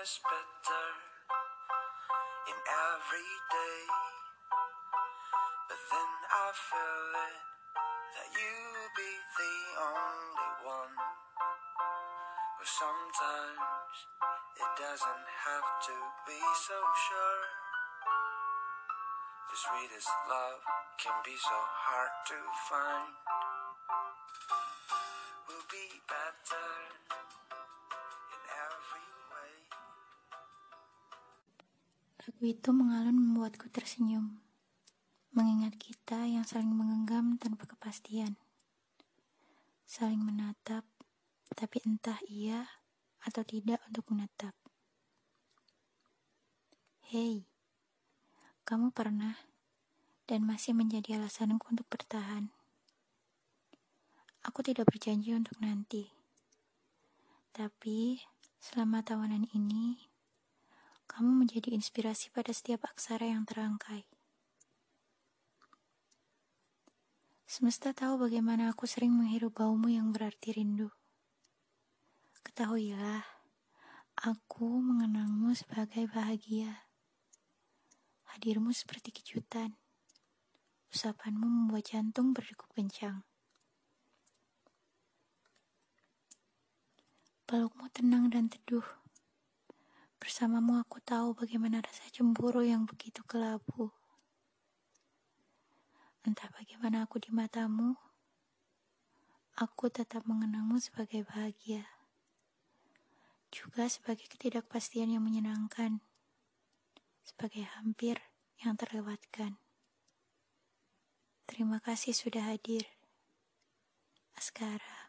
is better in every day. But then I feel it that you'll be the only one. But sometimes it doesn't have to be so sure. The sweetest love can be so hard to find. Lagu itu mengalun membuatku tersenyum, mengingat kita yang saling menggenggam tanpa kepastian, saling menatap, tapi entah iya atau tidak untuk menatap. Hei, kamu pernah dan masih menjadi alasanku untuk bertahan. Aku tidak berjanji untuk nanti, tapi selama tawanan ini, kamu menjadi inspirasi pada setiap aksara yang terangkai. Semesta tahu bagaimana aku sering menghirup baumu yang berarti rindu. Ketahuilah, aku mengenangmu sebagai bahagia. Hadirmu seperti kejutan. Usapanmu membuat jantung berdegup kencang. Pelukmu tenang dan teduh. Bersamamu aku tahu bagaimana rasa cemburu yang begitu kelabu. Entah bagaimana aku di matamu, aku tetap mengenangmu sebagai bahagia. Juga sebagai ketidakpastian yang menyenangkan. Sebagai hampir yang terlewatkan. Terima kasih sudah hadir. Askara.